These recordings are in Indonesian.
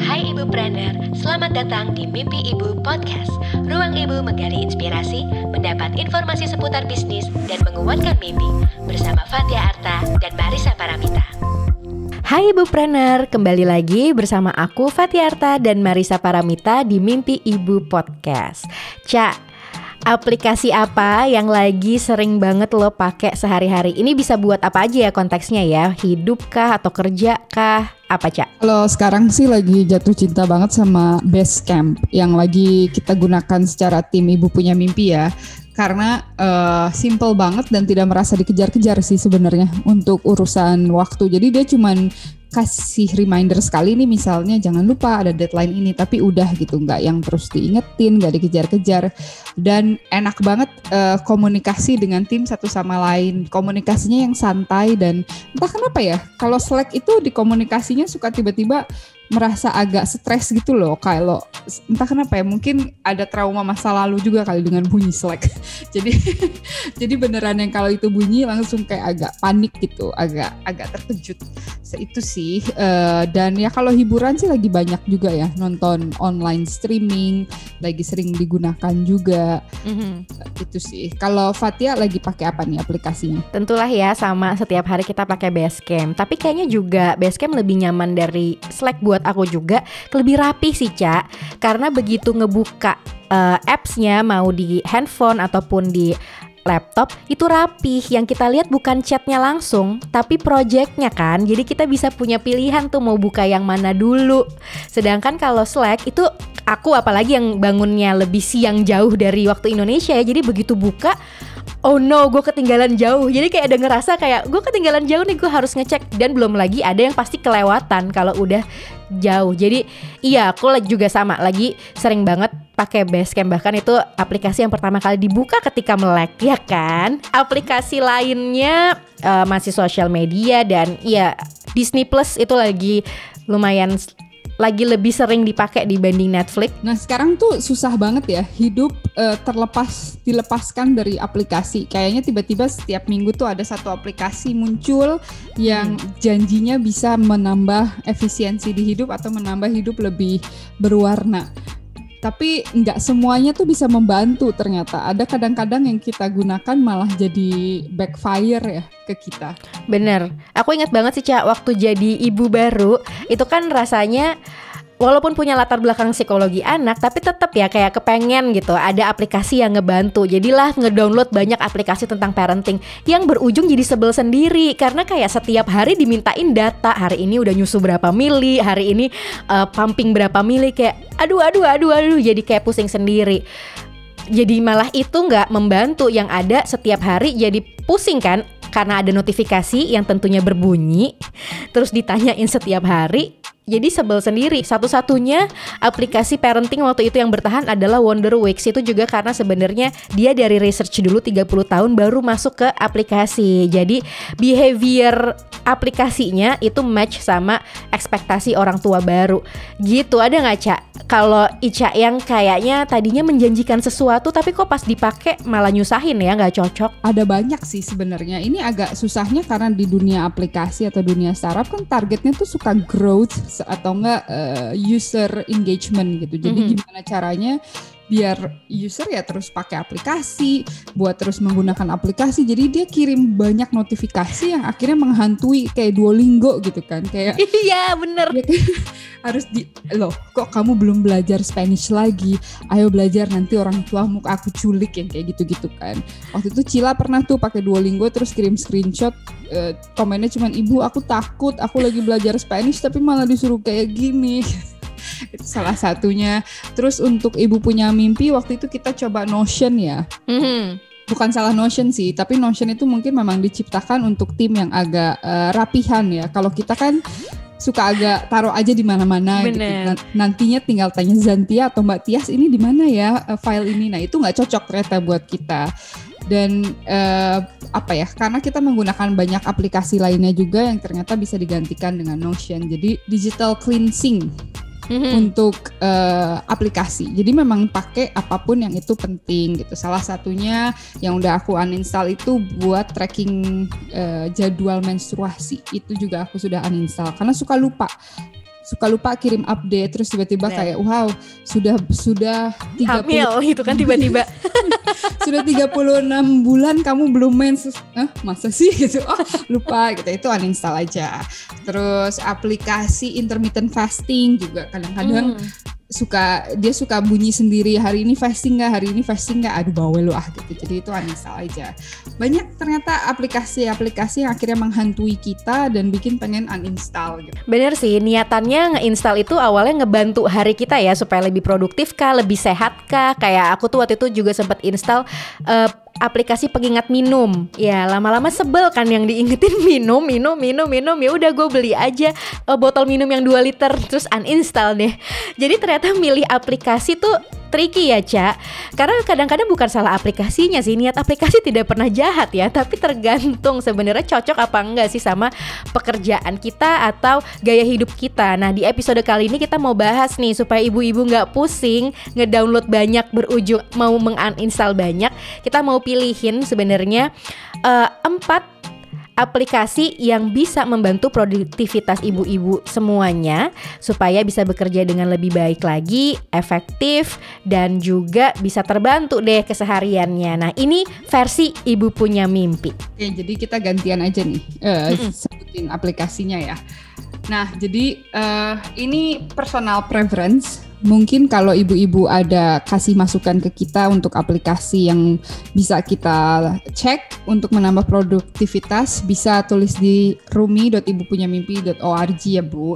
Hai Ibu Brander, selamat datang di Mimpi Ibu Podcast. Ruang Ibu menggali inspirasi, mendapat informasi seputar bisnis, dan menguatkan mimpi. Bersama Fatia Arta dan Marisa Paramita. Hai Ibu Planner, kembali lagi bersama aku Fatia Arta dan Marisa Paramita di Mimpi Ibu Podcast. Cak, aplikasi apa yang lagi sering banget lo pakai sehari-hari? Ini bisa buat apa aja ya konteksnya ya? Hidup kah atau kerja kah? Apa Cak? Kalau sekarang sih lagi jatuh cinta banget sama Basecamp yang lagi kita gunakan secara tim Ibu Punya Mimpi ya karena uh, simple banget dan tidak merasa dikejar-kejar sih sebenarnya untuk urusan waktu. Jadi dia cuman kasih reminder sekali nih misalnya jangan lupa ada deadline ini tapi udah gitu nggak yang terus diingetin nggak dikejar-kejar. Dan enak banget uh, komunikasi dengan tim satu sama lain. Komunikasinya yang santai dan entah kenapa ya kalau Slack itu di komunikasinya suka tiba-tiba merasa agak stres gitu loh kalau entah kenapa ya mungkin ada trauma masa lalu juga kali dengan bunyi Slack jadi jadi beneran yang kalau itu bunyi langsung kayak agak panik gitu agak agak terkejut. Itu sih uh, dan ya kalau hiburan sih lagi banyak juga ya nonton online streaming lagi sering digunakan juga. Mm-hmm. itu sih. Kalau Fatia lagi pakai apa nih aplikasinya? Tentulah ya sama setiap hari kita pakai Basecamp. Tapi kayaknya juga Basecamp lebih nyaman dari Slack buat aku juga lebih rapi sih Cak karena begitu ngebuka uh, appsnya mau di handphone ataupun di laptop itu rapih yang kita lihat bukan chatnya langsung tapi projectnya kan. Jadi kita bisa punya pilihan tuh mau buka yang mana dulu. Sedangkan kalau Slack itu aku apalagi yang bangunnya lebih siang jauh dari waktu Indonesia ya. Jadi begitu buka oh no gue ketinggalan jauh. Jadi kayak ada ngerasa kayak gue ketinggalan jauh nih gue harus ngecek. Dan belum lagi ada yang pasti kelewatan kalau udah jauh. Jadi iya aku juga sama. Lagi sering banget pakai Basecamp. Bahkan itu aplikasi yang pertama kali dibuka ketika melek ya kan? Aplikasi lainnya uh, masih sosial media dan iya Disney Plus itu lagi lumayan lagi lebih sering dipakai dibanding Netflix. Nah sekarang tuh susah banget ya hidup uh, terlepas dilepaskan dari aplikasi. Kayaknya tiba-tiba setiap minggu tuh ada satu aplikasi muncul yang hmm. janjinya bisa menambah efisiensi di hidup atau menambah hidup lebih berwarna tapi nggak semuanya tuh bisa membantu ternyata. Ada kadang-kadang yang kita gunakan malah jadi backfire ya ke kita. Bener. Aku ingat banget sih cak waktu jadi ibu baru itu kan rasanya walaupun punya latar belakang psikologi anak tapi tetap ya kayak kepengen gitu ada aplikasi yang ngebantu. Jadilah ngedownload banyak aplikasi tentang parenting yang berujung jadi sebel sendiri. Karena kayak setiap hari dimintain data hari ini udah nyusu berapa mili hari ini uh, pumping berapa mili kayak aduh aduh aduh aduh jadi kayak pusing sendiri. Jadi malah itu nggak membantu yang ada setiap hari jadi pusing kan karena ada notifikasi yang tentunya berbunyi terus ditanyain setiap hari jadi sebel sendiri. Satu-satunya aplikasi parenting waktu itu yang bertahan adalah Wonder Weeks. Itu juga karena sebenarnya dia dari research dulu 30 tahun baru masuk ke aplikasi. Jadi behavior aplikasinya itu match sama ekspektasi orang tua baru. Gitu ada nggak Cak? Kalau Ica yang kayaknya tadinya menjanjikan sesuatu tapi kok pas dipakai malah nyusahin ya nggak cocok? Ada banyak sih sebenarnya. Ini agak susahnya karena di dunia aplikasi atau dunia startup kan targetnya tuh suka growth atau enggak uh, user engagement gitu. Jadi mm -hmm. gimana caranya biar user ya terus pakai aplikasi, buat terus menggunakan aplikasi. Jadi dia kirim banyak notifikasi yang akhirnya menghantui kayak Duolingo gitu kan. Kayak Iya, bener. Ya, harus di loh, kok kamu belum belajar Spanish lagi? Ayo belajar nanti orang tua muka aku culik yang kayak gitu-gitu kan. Waktu itu Cila pernah tuh pakai Duolingo terus kirim screenshot uh, komennya cuman ibu aku takut aku lagi belajar Spanish tapi malah disuruh kayak gini. itu salah satunya. Terus untuk ibu punya mimpi waktu itu kita coba Notion ya. Mm-hmm bukan salah Notion sih, tapi Notion itu mungkin memang diciptakan untuk tim yang agak uh, rapihan ya. Kalau kita kan suka agak taruh aja di mana-mana gitu. Nantinya tinggal tanya Zantia atau Mbak Tias ini di mana ya uh, file ini. Nah, itu nggak cocok ternyata buat kita. Dan uh, apa ya? Karena kita menggunakan banyak aplikasi lainnya juga yang ternyata bisa digantikan dengan Notion. Jadi digital cleansing mm-hmm. untuk uh, aplikasi. Jadi memang pakai apa pun yang itu penting gitu. Salah satunya yang udah aku uninstall itu buat tracking uh, jadwal menstruasi. Itu juga aku sudah uninstall karena suka lupa suka lupa kirim update terus tiba-tiba Bener. kayak wow sudah sudah 30 Hamil gitu kan tiba-tiba. sudah 36 bulan kamu belum mens Hah, masa sih gitu oh lupa gitu itu uninstall aja terus aplikasi intermittent fasting juga kadang-kadang Hmm. Suka dia suka bunyi sendiri hari ini fasting nggak? Hari ini fasting nggak? Aduh bawel lu ah gitu. Jadi itu uninstall aja. Banyak ternyata aplikasi-aplikasi yang akhirnya menghantui kita dan bikin pengen uninstall gitu. Bener sih, niatannya nge-install itu awalnya ngebantu hari kita ya supaya lebih produktif kah, lebih sehat kah. Kayak aku tuh waktu itu juga sempat install eh, aplikasi pengingat minum. Ya lama-lama sebel kan yang diingetin minum, minum, minum, minum. Ya udah gue beli aja eh, botol minum yang 2 liter terus uninstall deh. Jadi ternyata milih aplikasi tuh tricky ya Ca. Karena kadang-kadang bukan salah aplikasinya sih Niat aplikasi tidak pernah jahat ya Tapi tergantung sebenarnya cocok apa enggak sih sama pekerjaan kita atau gaya hidup kita. Nah di episode kali ini kita mau bahas nih Supaya ibu-ibu nggak pusing Ngedownload banyak berujung mau menguninstall banyak Kita mau pilihin sebenarnya eh, empat aplikasi yang bisa membantu produktivitas ibu-ibu semuanya supaya bisa bekerja dengan lebih baik lagi, efektif dan juga bisa terbantu deh kesehariannya. Nah, ini versi ibu punya mimpi. Oke, jadi kita gantian aja nih eh, sebutin aplikasinya ya. Nah, jadi eh, ini personal preference. Mungkin kalau ibu-ibu ada kasih masukan ke kita untuk aplikasi yang bisa kita cek untuk menambah produktivitas, bisa tulis di rumi.ibupunyamimpi.org ya Bu.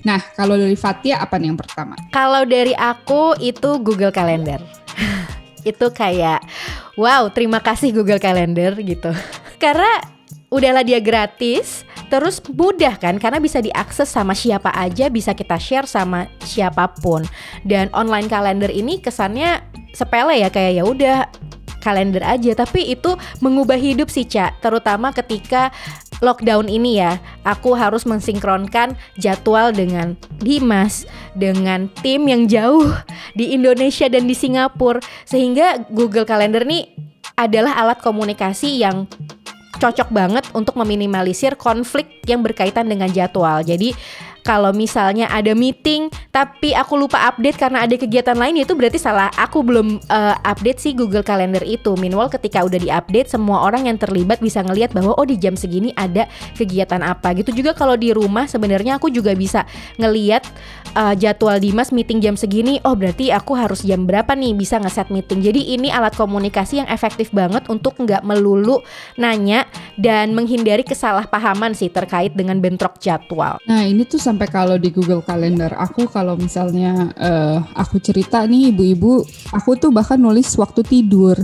Nah, kalau dari Fatia apa nih yang pertama? Kalau dari aku itu Google Calendar. itu kayak wow, terima kasih Google Calendar gitu. Karena udahlah dia gratis, terus mudah kan karena bisa diakses sama siapa aja, bisa kita share sama siapa pun. Dan online calendar ini kesannya sepele ya kayak ya udah kalender aja, tapi itu mengubah hidup sih, Cak. Terutama ketika lockdown ini ya, aku harus mensinkronkan jadwal dengan Dimas, dengan tim yang jauh di Indonesia dan di Singapura, sehingga Google Calendar nih adalah alat komunikasi yang cocok banget untuk meminimalisir konflik yang berkaitan dengan jadwal. Jadi kalau misalnya ada meeting tapi aku lupa update karena ada kegiatan lain itu berarti salah aku belum eh, update sih Google Calendar itu. Minimal ketika udah diupdate semua orang yang terlibat bisa ngelihat bahwa oh di jam segini ada kegiatan apa. Gitu juga kalau di rumah sebenarnya aku juga bisa ngelihat eh, jadwal Dimas meeting jam segini. Oh berarti aku harus jam berapa nih bisa ngeset meeting. Jadi ini alat komunikasi yang efektif banget untuk nggak melulu nanya dan menghindari kesalahpahaman sih terkait dengan bentrok jadwal. Nah ini tuh sampai kalau di Google Calendar aku kalau misalnya eh, aku cerita nih ibu-ibu, aku tuh bahkan nulis waktu tidur,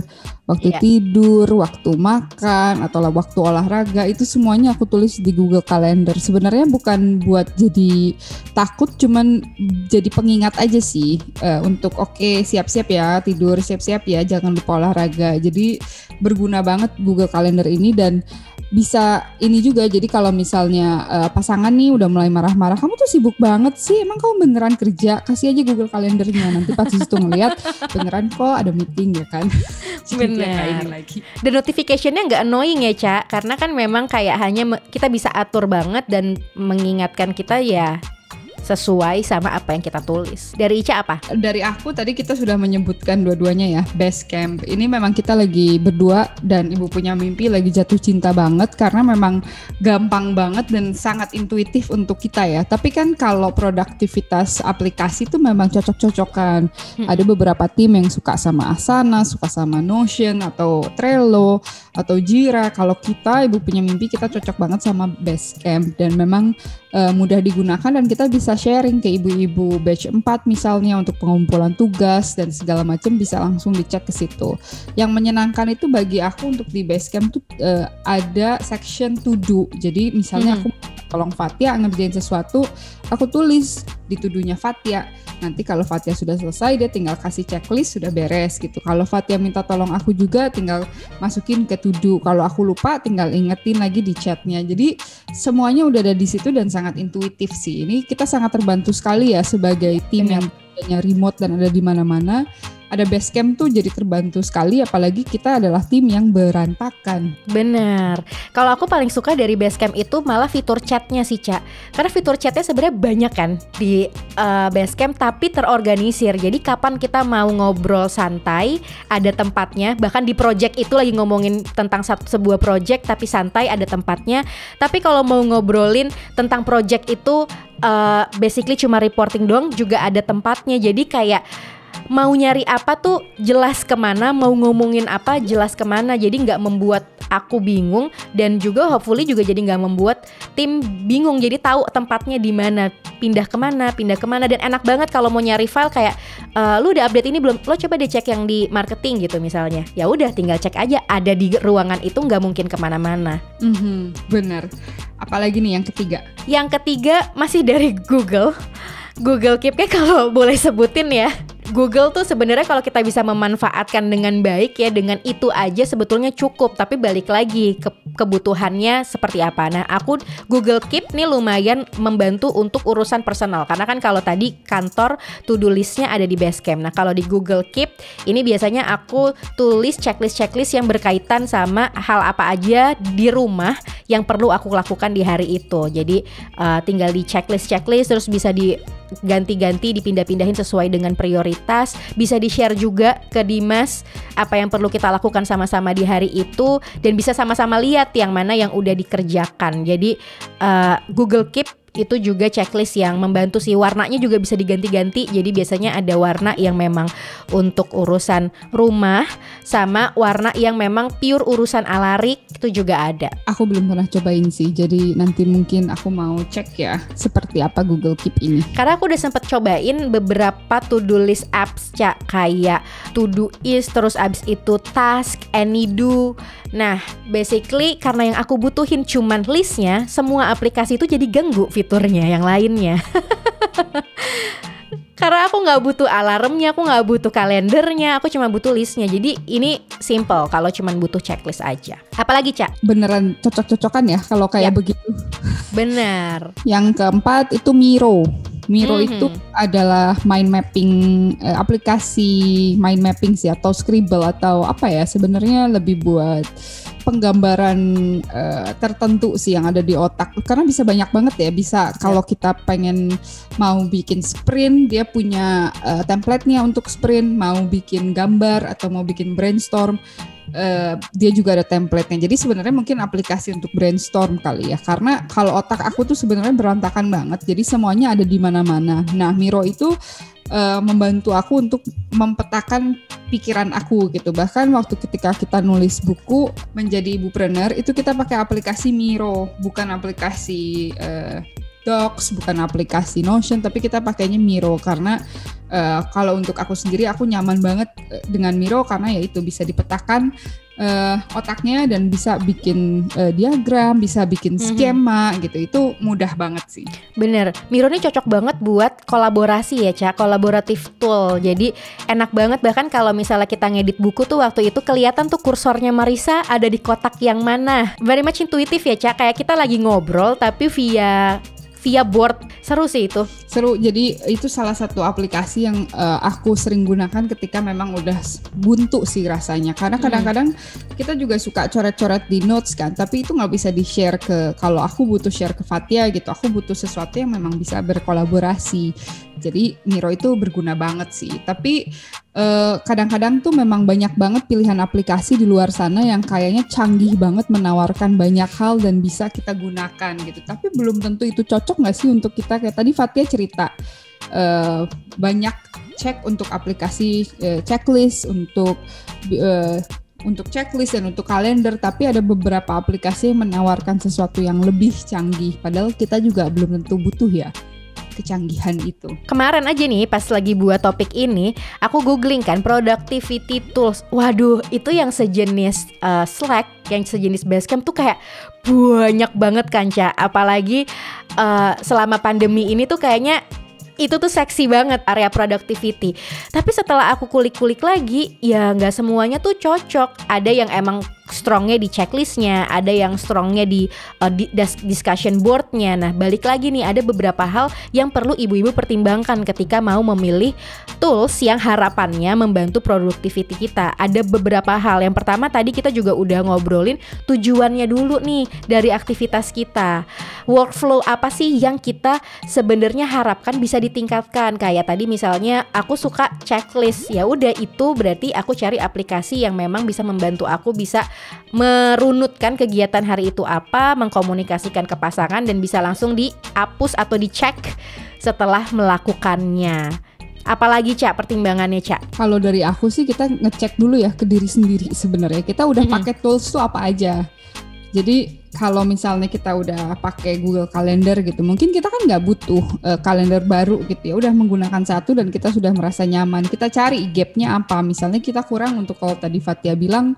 waktu Iya. tidur, waktu makan atau waktu olahraga itu semuanya aku tulis di Google Calendar. Sebenarnya bukan buat jadi takut, cuman jadi pengingat aja sih eh, untuk oke siap-siap ya tidur, siap-siap ya jangan lupa olahraga. Jadi berguna banget Google Calendar ini dan bisa ini juga. Jadi kalau misalnya eh, pasangan nih udah mulai marah-marah kamu tuh sibuk banget sih emang kamu beneran kerja? Kasih aja Google Kalendernya nanti pas di situ ngeliat beneran kok ada meeting ya kan? Nggak ini Bener. lagi. Dan notificationnya nggak annoying ya Ca? Karena kan memang kayak hanya kita bisa atur banget dan mengingatkan kita ya sesuai sama apa yang kita tulis. Dari Ica apa? dari aku tadi kita sudah menyebutkan dua-duanya ya base camp. Ini memang kita lagi berdua dan ibu punya mimpi lagi jatuh cinta banget karena memang gampang banget dan sangat intuitif untuk kita ya. Tapi kan kalau produktivitas aplikasi itu memang cocok-cocokan. Ada beberapa tim yang suka sama Asana suka sama Notion atau Trello atau Jira. Kalau kita ibu punya mimpi kita cocok banget sama Basecamp dan memang eh, mudah digunakan dan kita bisa sharing ke ibu-ibu batch 4 misalnya untuk pengumpulan tugas dan segala macam bisa langsung dicek ke situ. Yang menyenangkan itu bagi aku untuk di Basecamp tuh eh, ada section to do. Jadi misalnya Mhm. aku tolong Fatia ngerjain sesuatu, aku tulis di tudunya Fatia. Nanti kalau Fatia sudah selesai dia tinggal kasih checklist sudah beres gitu. Kalau Fatia minta tolong aku juga tinggal masukin ke tudu. Kalau aku lupa tinggal ingetin lagi di chatnya. Jadi semuanya udah ada di situ dan sangat intuitif sih. Ini kita sangat terbantu sekali ya sebagai tim yang remote dan ada di mana-mana. Ada base camp tuh jadi terbantu sekali apalagi kita adalah tim yang berantakan. Bener. Kalau aku paling suka dari Basecamp itu malah fitur chatnya sih, Cak. Karena fitur chatnya sebenarnya banyak kan di uh, Basecamp tapi terorganisir. Jadi kapan kita mau ngobrol santai, ada tempatnya. Bahkan di project itu lagi ngomongin tentang sebuah project tapi santai ada tempatnya. Tapi kalau mau ngobrolin tentang project itu uh, basically cuma reporting doang juga ada tempatnya. Jadi kayak mau nyari apa tuh jelas ke mana, mau ngomongin apa jelas ke mana. Jadi nggak membuat aku bingung dan juga hopefully juga jadi nggak membuat tim bingung. Jadi tahu tempatnya di mana, pindah ke mana, pindah ke mana dan enak banget kalau mau nyari file kayak uh, lu udah update ini belum? Lo coba deh cek yang di marketing gitu misalnya. Ya udah tinggal cek aja ada di ruangan itu nggak mungkin ke mana-mana. Mm -hmm, bener. Apalagi nih yang ketiga? Yang ketiga masih dari Google. Google Keep kayak kalau boleh sebutin ya. Google tuh sebenarnya kalau kita bisa memanfaatkan dengan baik ya dengan itu aja sebetulnya cukup tapi balik lagi ke kebutuhannya seperti apa. Nah, aku Google Keep nih lumayan membantu untuk urusan personal karena kan kalau tadi kantor to-do listnya ada di Basecamp. Nah, kalau di Google Keep ini biasanya aku tulis checklist-checklist yang berkaitan sama hal apa aja di rumah yang perlu aku lakukan di hari itu. Jadi uh, tinggal di checklist-checklist terus bisa di ganti-ganti dipindah-pindahin sesuai dengan prioritas bisa di-share juga ke Dimas apa yang perlu kita lakukan sama-sama di hari itu dan bisa sama-sama lihat yang mana yang udah dikerjakan. Jadi uh, Google Keep itu juga checklist yang membantu sih. Warnanya juga bisa diganti-ganti. Jadi biasanya ada warna yang memang untuk urusan rumah sama warna yang memang pure urusan alarik itu juga ada. Aku belum pernah cobain sih jadi nanti mungkin aku mau cek ya seperti apa Google Keep ini. Karena aku udah sempet cobain beberapa to do list apps cak. Kayak to do is terus abis itu task anydo nah basically karena yang aku butuhin cuman listnya semua aplikasi itu jadi ganggu fiturnya yang lainnya karena aku nggak butuh alarmnya, aku nggak butuh kalendernya, aku cuma butuh listnya. Jadi ini simple kalau cuma butuh checklist aja. Apalagi cak? Beneran cocok-cocokan ya kalau kayak ya. begitu. Benar. Yang keempat itu Miro. Miro mm -hmm. itu adalah mind mapping eh, aplikasi mind mapping sih atau Scribble atau apa ya sebenarnya lebih buat penggambaran uh, tertentu sih yang ada di otak karena bisa banyak banget ya bisa ya. kalau kita pengen mau bikin sprint dia punya uh, template-nya untuk sprint mau bikin gambar atau mau bikin brainstorm Uh, dia juga ada template-nya. Jadi sebenarnya mungkin aplikasi untuk brainstorm kali ya. Karena kalau otak aku tuh sebenarnya berantakan banget. Jadi semuanya ada di mana-mana. Nah, Miro itu uh, membantu aku untuk mempetakan pikiran aku gitu. Bahkan waktu ketika kita nulis buku menjadi ibu itu kita pakai aplikasi Miro, bukan aplikasi uh, Docs, bukan aplikasi Notion, tapi kita pakainya Miro karena uh, kalau untuk aku sendiri aku nyaman banget dengan Miro karena ya itu bisa dipetakan uh, otaknya dan bisa bikin uh, diagram, bisa bikin mhm. skema mm-hmm. gitu. Itu mudah banget sih. Bener, Miro ini cocok banget buat kolaborasi ya, Cak. Kolaboratif tool. Jadi enak banget bahkan kalau misalnya kita ngedit buku tuh waktu itu kelihatan tuh kursornya Marisa ada di kotak yang mana. Very much intuitif ya, Cak. Kayak kita lagi ngobrol tapi via via board. Seru sih itu. Seru. Jadi itu salah satu aplikasi yang uh, aku sering gunakan ketika memang udah buntu sih rasanya. Karena kadang-kadang hmm. kita juga suka coret-coret di notes kan tapi itu nggak bisa di share ke kalau aku butuh share ke Fatia gitu aku butuh sesuatu yang memang bisa berkolaborasi jadi Miro itu berguna banget sih. Tapi eh, kadang-kadang tuh memang banyak banget pilihan aplikasi di luar sana yang kayaknya canggih banget menawarkan banyak hal dan bisa kita gunakan gitu. Tapi belum tentu itu cocok nggak sih untuk kita? Kayak tadi Fatia cerita uh, banyak cek untuk aplikasi uh, checklist untuk uh, untuk checklist dan untuk kalender. Tapi ada beberapa aplikasi yang menawarkan sesuatu yang lebih canggih. Padahal kita juga belum tentu butuh ya kecanggihan itu. Kemarin aja nih pas lagi buat topik ini, aku googling kan productivity tools. Waduh, itu yang sejenis uh, Slack, yang sejenis Basecamp tuh kayak banyak banget kan, Ca. Apalagi uh, selama pandemi ini tuh kayaknya itu tuh seksi banget area productivity. Tapi setelah aku kulik-kulik lagi, ya nggak semuanya tuh cocok. Ada yang emang strongnya di checklistnya, ada yang strongnya di uh, di discussion boardnya. Nah, balik lagi nih ada beberapa hal yang perlu ibu-ibu pertimbangkan ketika mau memilih tools yang harapannya membantu productivity kita. Ada beberapa hal. Yang pertama tadi kita juga udah ngobrolin tujuannya dulu nih dari aktivitas kita. Workflow apa sih yang kita sebenarnya harapkan bisa ditingkatkan? Kayak tadi misalnya aku suka checklist. Ya udah itu berarti aku cari aplikasi yang memang bisa membantu aku bisa merunutkan kegiatan hari itu apa, mengkomunikasikan ke pasangan dan bisa langsung dihapus atau dicek setelah melakukannya. Apalagi Cak pertimbangannya Cak? Kalau dari aku sih kita ngecek dulu ya ke diri sendiri sebenarnya. Kita udah mm -hmm. pakai tools tuh apa aja. Jadi kalau misalnya kita udah pakai Google Calendar gitu, mungkin kita kan nggak butuh uh, kalender baru gitu ya. Udah menggunakan satu dan kita sudah merasa nyaman. Kita cari gapnya apa. Misalnya kita kurang untuk kalau tadi Fatia bilang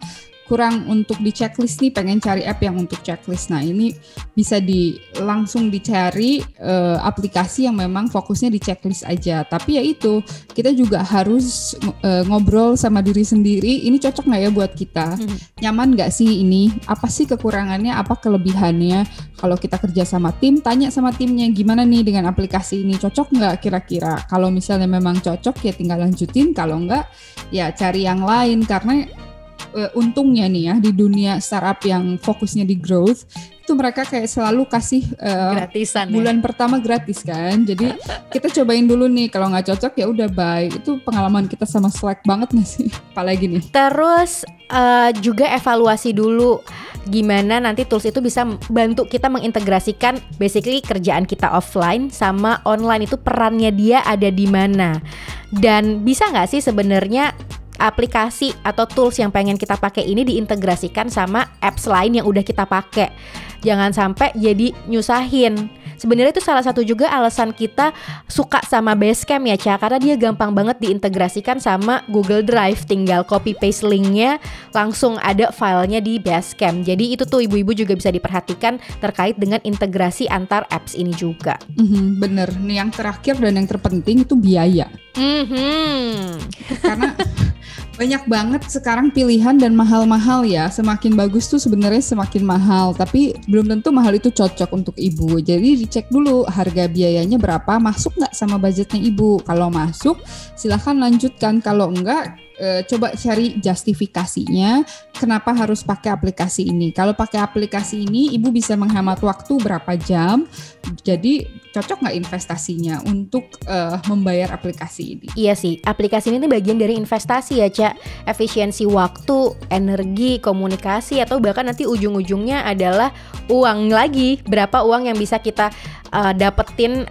kurang untuk di checklist nih pengen cari app yang untuk checklist. Nah ini bisa di langsung dicari uh, aplikasi yang memang fokusnya di checklist aja. Tapi ya itu kita juga harus uh, ngobrol sama diri sendiri. Ini cocok nggak ya buat kita? Hmm. nyaman nggak sih ini? Apa sih kekurangannya? Apa kelebihannya? Kalau kita kerja sama tim tanya sama timnya gimana nih dengan aplikasi ini? Cocok nggak kira-kira? Kalau misalnya memang cocok ya tinggal lanjutin. Kalau nggak ya cari yang lain. Karena uh, untungnya nih ya di dunia startup yang fokusnya di growth itu mereka kayak selalu kasih uh, gratisan ya? bulan ya? pertama gratis kan jadi kita cobain dulu nih kalau nggak cocok ya udah bye itu pengalaman kita sama Slack banget nih sih apalagi nih terus uh, juga evaluasi dulu gimana nanti tools itu bisa bantu kita mengintegrasikan basically kerjaan kita offline sama online itu perannya dia ada di mana dan bisa nggak sih sebenarnya aplikasi atau tools yang pengen kita pakai ini diintegrasikan sama apps lain yang udah kita pakai. Jangan sampai jadi nyusahin. Sebenarnya itu salah satu juga alasan kita suka sama Basecamp ya, Ca, karena dia gampang banget diintegrasikan sama Google Drive. Tinggal copy paste linknya, langsung ada filenya di Basecamp. Jadi itu tuh ibu-ibu juga bisa diperhatikan terkait dengan integrasi antar apps ini juga. Mm-hmm, bener. Nih yang terakhir dan yang terpenting itu biaya. Mm-hmm. Karena banyak banget sekarang pilihan dan mahal-mahal ya. Semakin bagus tuh sebenarnya semakin mahal, tapi belum tentu mahal itu cocok untuk ibu. Jadi dicek dulu harga biayanya berapa, masuk nggak sama budgetnya ibu. Kalau masuk, silahkan lanjutkan. Kalau enggak, e, coba cari justifikasinya kenapa harus pakai aplikasi ini. Kalau pakai aplikasi ini, ibu bisa menghemat waktu berapa jam. Jadi cocok nggak investasinya untuk uh, membayar aplikasi ini? Iya sih, aplikasi ini bagian dari investasi ya, Cak. Efisiensi waktu, energi, komunikasi, atau bahkan nanti ujung-ujungnya adalah uang lagi. Berapa uang yang bisa kita uh, dapetin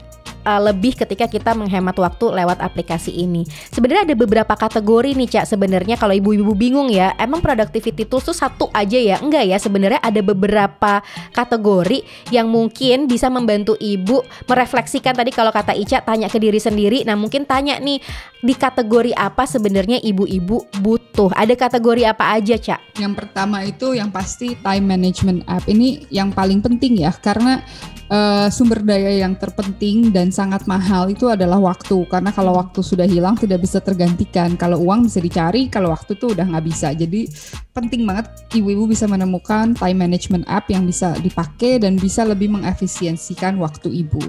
uh, lebih ketika kita menghemat waktu lewat aplikasi ini. Sebenarnya ada beberapa kategori nih Cak sebenarnya kalau ibu-ibu bingung ya, emang productivity tools tuh satu aja ya? Enggak ya, sebenarnya ada beberapa kategori yang mungkin bisa membantu ibu merefleksikan tadi kalau kata Ica tanya ke diri sendiri. Nah, mungkin tanya nih di kategori apa sebenarnya ibu-ibu butuh? Ada kategori apa aja, Cak? Yang pertama itu yang pasti time management app. Ini yang paling penting ya karena uh, sumber daya yang terpenting dan sangat mahal itu adalah waktu. Karena kalau waktu sudah hilang tidak bisa tergantikan. Kalau uang bisa dicari kalau waktu tuh udah nggak bisa. Jadi penting banget ibu-ibu bisa menemukan time management app yang bisa dipakai dan bisa lebih mengefisiensikan waktu ibu.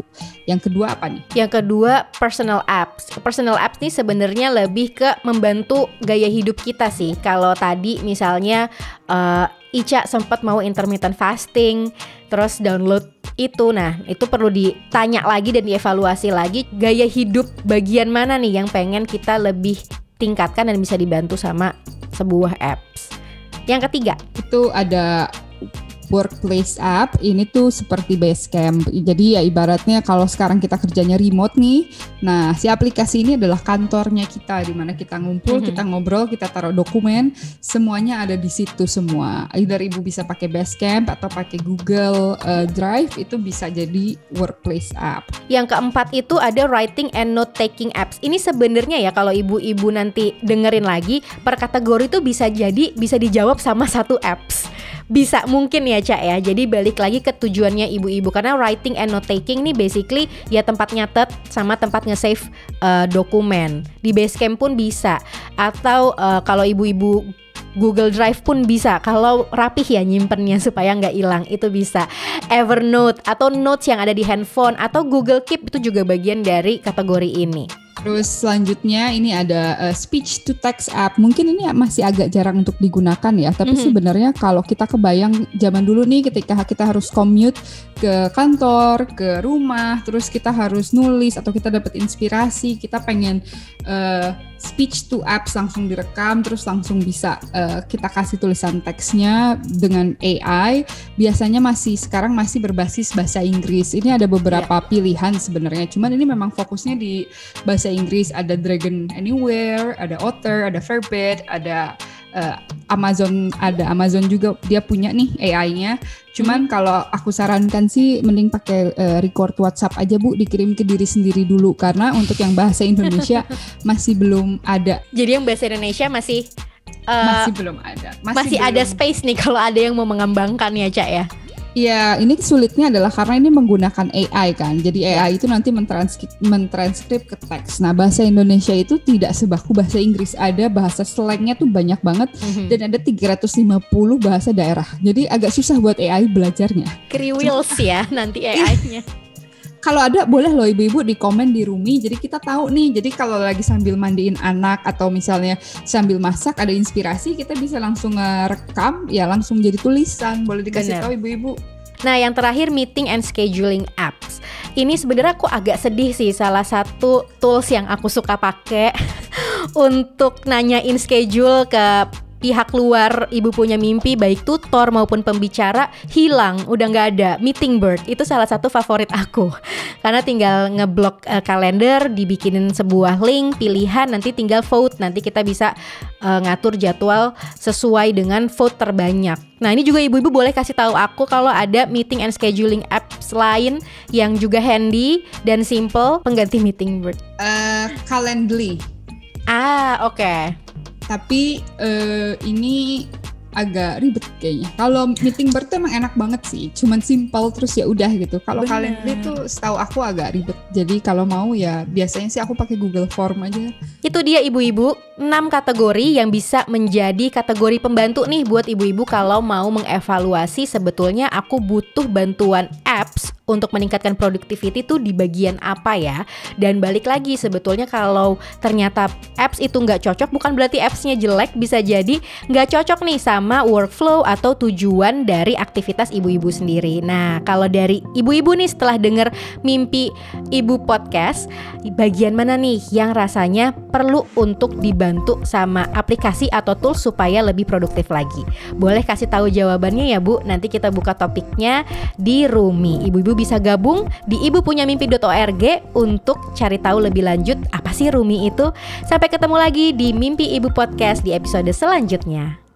Yang kedua apa nih? Yang kedua personal apps. Personal apps nih sebenarnya lebih ke membantu gaya hidup kita sih. Kalau tadi misalnya uh, Ica sempat mau intermittent fasting, terus download itu. Nah, itu perlu ditanya lagi dan dievaluasi lagi gaya hidup bagian mana nih yang pengen kita lebih tingkatkan dan bisa dibantu sama sebuah apps. Yang ketiga, itu ada workplace app ini tuh seperti Basecamp. Jadi ya ibaratnya kalau sekarang kita kerjanya remote nih, nah si aplikasi ini adalah kantornya kita di mana kita ngumpul, mm -hmm. kita ngobrol, kita taruh dokumen, semuanya ada di situ semua. Either ibu bisa pakai Basecamp atau pakai Google uh, Drive itu bisa jadi workplace app. Yang keempat itu ada writing and note taking apps. Ini sebenarnya ya kalau ibu-ibu nanti dengerin lagi per kategori itu bisa jadi bisa dijawab sama satu apps bisa mungkin ya Cak ya. Jadi balik lagi ke tujuannya ibu-ibu karena writing and note taking nih basically ya tempat nyatet sama tempat nge-save uh, dokumen. Di Basecamp pun bisa. Atau uh, kalau ibu-ibu Google Drive pun bisa kalau rapih ya nyimpennya supaya nggak hilang itu bisa Evernote atau notes yang ada di handphone atau Google Keep itu juga bagian dari kategori ini. Terus selanjutnya ini ada uh, speech to text app. Mungkin ini masih agak jarang untuk digunakan ya, tapi mm -hmm. sebenarnya kalau kita kebayang zaman dulu nih ketika kita harus commute ke kantor, ke rumah, terus kita harus nulis atau kita dapat inspirasi, kita pengen uh, speech to apps langsung direkam terus langsung bisa uh, kita kasih tulisan teksnya dengan AI biasanya masih sekarang masih berbasis bahasa Inggris. Ini ada beberapa yeah. pilihan sebenarnya cuman ini memang fokusnya di bahasa Inggris. Ada Dragon Anywhere ada Otter ada Verbit ada uh, Amazon ada Amazon juga dia punya nih AI-nya. Cuman hmm. kalau aku sarankan sih mending pakai uh, record WhatsApp aja Bu dikirim ke diri sendiri dulu karena untuk yang bahasa Indonesia masih belum ada. Jadi yang bahasa Indonesia masih uh, masih belum ada. Masih, masih belum. ada space nih kalau ada yang mau mengembangkan ya, Cak ya. Iya, ini sulitnya adalah karena ini menggunakan AI kan. Jadi AI itu nanti mentranskrip, mentranskrip ke teks. Nah, bahasa Indonesia itu tidak sebaku bahasa Inggris. Ada bahasa slangnya tuh banyak banget mm-hmm. dan ada 350 bahasa daerah. Jadi agak susah buat AI belajarnya. Kriwils ya nanti AI-nya kalau ada boleh loh ibu-ibu di komen di Rumi jadi kita tahu nih jadi kalau lagi sambil mandiin anak atau misalnya sambil masak ada inspirasi kita bisa langsung rekam ya langsung jadi tulisan boleh dikasih Bener. tahu ibu-ibu Nah, yang terakhir meeting and scheduling apps. Ini sebenarnya aku agak sedih sih salah satu tools yang aku suka pakai untuk nanyain schedule ke pihak luar ibu punya mimpi baik tutor maupun pembicara hilang. Udah nggak ada. Meeting bird. Itu salah satu favorit aku. Karena tinggal ngeblok uh, kalender dibikinin sebuah link pilihan nanti tinggal vote. Nanti kita bisa uh, ngatur jadwal sesuai dengan vote terbanyak. Nah ini juga ibu-ibu boleh kasih tahu aku kalau ada meeting and scheduling apps lain yang juga handy dan simple pengganti meeting bird. Uh, calendly. Ah oke. okay tapi uh, ini agak ribet kayaknya. Kalau meeting bird emang enak banget sih, cuman simpel terus ya udah gitu. Kalau kalian itu setahu aku agak ribet. Jadi kalau mau ya biasanya sih aku pakai Google Form aja. Itu dia ibu-ibu, 6 kategori yang bisa menjadi kategori pembantu nih buat ibu-ibu kalau mau mengevaluasi sebetulnya aku butuh bantuan apps untuk meningkatkan productivity itu di bagian apa ya? Dan balik lagi sebetulnya kalau ternyata apps itu nggak cocok bukan berarti appsnya jelek bisa jadi nggak cocok nih sama workflow atau tujuan dari aktivitas ibu-ibu sendiri. Nah kalau dari ibu-ibu nih setelah denger mimpi ibu podcast bagian mana nih yang rasanya perlu untuk dibantu sama aplikasi atau tools supaya lebih produktif lagi? Boleh kasih tahu jawabannya ya Bu. Nanti kita buka topiknya di Rumi. Ibu-ibu bisa gabung di ibupunyamimpi.org untuk cari tahu lebih lanjut apa sih Rumi itu. Sampai ketemu lagi di Mimpi Ibu Podcast di episode selanjutnya.